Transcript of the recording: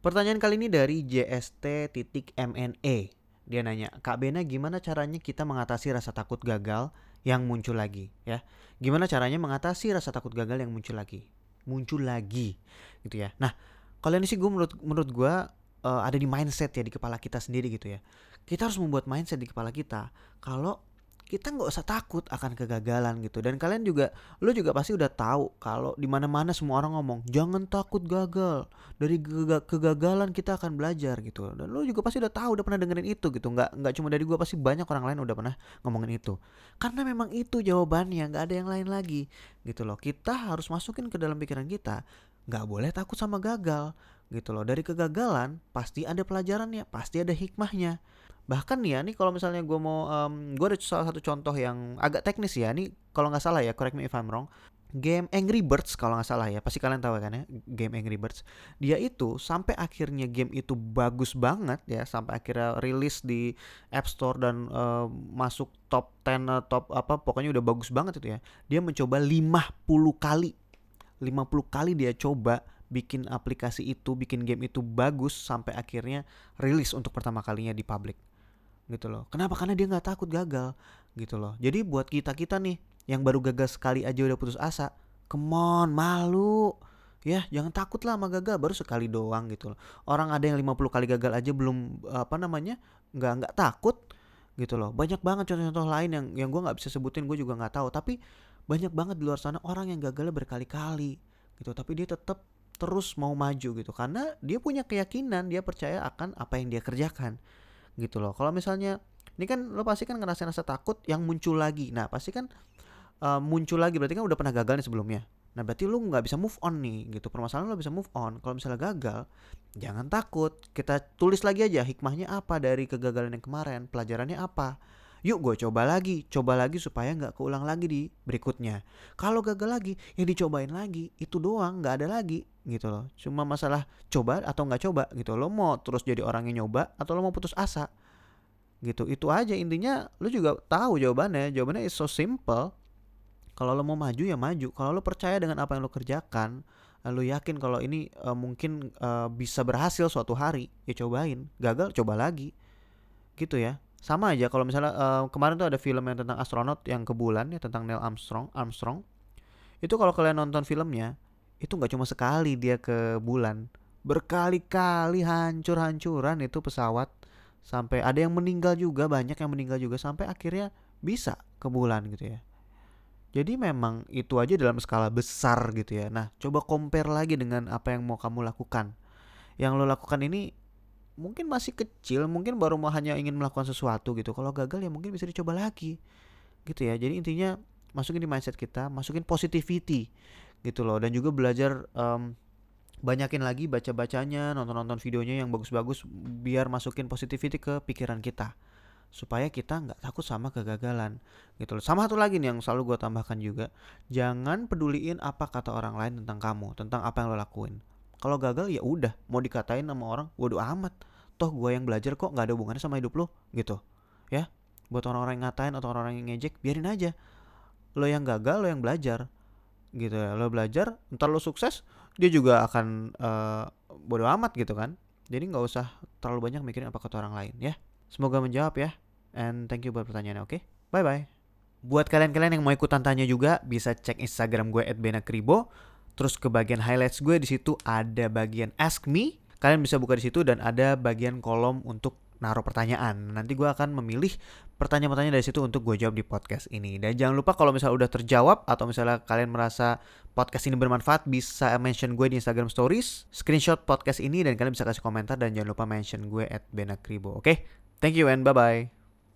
Pertanyaan kali ini dari JST.MNE. Dia nanya, Kak Bena gimana caranya kita mengatasi rasa takut gagal yang muncul lagi ya? Gimana caranya mengatasi rasa takut gagal yang muncul lagi? Muncul lagi gitu ya. Nah, kalian sih gue menurut menurut gue uh, ada di mindset ya di kepala kita sendiri gitu ya. Kita harus membuat mindset di kepala kita kalau kita nggak usah takut akan kegagalan gitu. Dan kalian juga lo juga pasti udah tahu kalau di mana mana semua orang ngomong jangan takut gagal. Dari kegagalan kita akan belajar gitu. Dan lo juga pasti udah tahu udah pernah dengerin itu gitu. Nggak nggak cuma dari gue pasti banyak orang lain udah pernah ngomongin itu. Karena memang itu jawabannya nggak ada yang lain lagi gitu loh. Kita harus masukin ke dalam pikiran kita nggak boleh takut sama gagal gitu loh. Dari kegagalan pasti ada pelajarannya pasti ada hikmahnya bahkan ya nih kalau misalnya gue mau um, gue ada salah satu contoh yang agak teknis ya. Nih kalau nggak salah ya correct me if I'm wrong. Game Angry Birds kalau nggak salah ya. Pasti kalian tahu kan ya game Angry Birds. Dia itu sampai akhirnya game itu bagus banget ya sampai akhirnya rilis di App Store dan uh, masuk top 10 uh, top apa pokoknya udah bagus banget itu ya. Dia mencoba 50 kali. 50 kali dia coba bikin aplikasi itu bikin game itu bagus sampai akhirnya rilis untuk pertama kalinya di publik gitu loh. Kenapa? Karena dia nggak takut gagal gitu loh. Jadi buat kita kita nih yang baru gagal sekali aja udah putus asa, come on, malu. Ya, jangan takut lah sama gagal baru sekali doang gitu loh. Orang ada yang 50 kali gagal aja belum apa namanya? nggak nggak takut gitu loh. Banyak banget contoh-contoh lain yang yang gue nggak bisa sebutin, gue juga nggak tahu. Tapi banyak banget di luar sana orang yang gagalnya berkali-kali gitu. Tapi dia tetap terus mau maju gitu karena dia punya keyakinan, dia percaya akan apa yang dia kerjakan gitu loh. Kalau misalnya ini kan lo pasti kan ngerasain rasa takut yang muncul lagi. Nah pasti kan uh, muncul lagi. Berarti kan udah pernah gagal nih sebelumnya. Nah berarti lo nggak bisa move on nih gitu. Permasalahan lo bisa move on. Kalau misalnya gagal jangan takut. Kita tulis lagi aja hikmahnya apa dari kegagalan yang kemarin pelajarannya apa yuk gue coba lagi coba lagi supaya nggak keulang lagi di berikutnya. Kalau gagal lagi ya dicobain lagi itu doang nggak ada lagi gitu loh. Cuma masalah coba atau nggak coba gitu. Lo mau terus jadi orang yang nyoba atau lo mau putus asa? Gitu itu aja. Intinya lo juga tahu jawabannya. Jawabannya is so simple. Kalau lo mau maju ya maju. Kalau lo percaya dengan apa yang lo kerjakan lo yakin kalau ini uh, mungkin uh, bisa berhasil suatu hari ya cobain. Gagal coba lagi. Gitu ya sama aja kalau misalnya uh, kemarin tuh ada film yang tentang astronot yang ke bulan ya tentang Neil Armstrong Armstrong. Itu kalau kalian nonton filmnya itu nggak cuma sekali dia ke bulan. Berkali-kali hancur-hancuran itu pesawat. Sampai ada yang meninggal juga banyak yang meninggal juga sampai akhirnya bisa ke bulan gitu ya. Jadi memang itu aja dalam skala besar gitu ya. Nah coba compare lagi dengan apa yang mau kamu lakukan. Yang lo lakukan ini mungkin masih kecil mungkin baru mau hanya ingin melakukan sesuatu gitu. Kalau gagal ya mungkin bisa dicoba lagi gitu ya. Jadi intinya masukin di mindset kita masukin positivity gitu loh. Dan juga belajar um, banyakin lagi baca bacanya nonton nonton videonya yang bagus-bagus biar masukin positivity ke pikiran kita. Supaya kita nggak takut sama kegagalan gitu loh. Sama satu lagi nih yang selalu gue tambahkan juga jangan peduliin apa kata orang lain tentang kamu tentang apa yang lo lakuin kalau gagal ya udah mau dikatain sama orang waduh amat. Toh gue yang belajar kok nggak ada hubungannya sama hidup lo gitu. Ya buat orang-orang yang ngatain atau orang-orang yang ngejek biarin aja. Lo yang gagal lo yang belajar gitu ya. Lo belajar ntar lo sukses dia juga akan uh, bodo amat gitu kan. Jadi nggak usah terlalu banyak mikirin apa kata orang lain ya. Semoga menjawab ya. And thank you buat pertanyaannya oke? Okay? bye bye buat kalian-kalian yang mau ikutan tanya juga bisa cek instagram gue @benakribo terus ke bagian highlights gue di situ ada bagian ask me kalian bisa buka di situ dan ada bagian kolom untuk naruh pertanyaan. Nanti gue akan memilih pertanyaan-pertanyaan dari situ untuk gue jawab di podcast ini. Dan jangan lupa kalau misalnya udah terjawab atau misalnya kalian merasa podcast ini bermanfaat bisa mention gue di Instagram Stories, screenshot podcast ini dan kalian bisa kasih komentar dan jangan lupa mention gue at Benakribo. Oke, okay? thank you and bye-bye.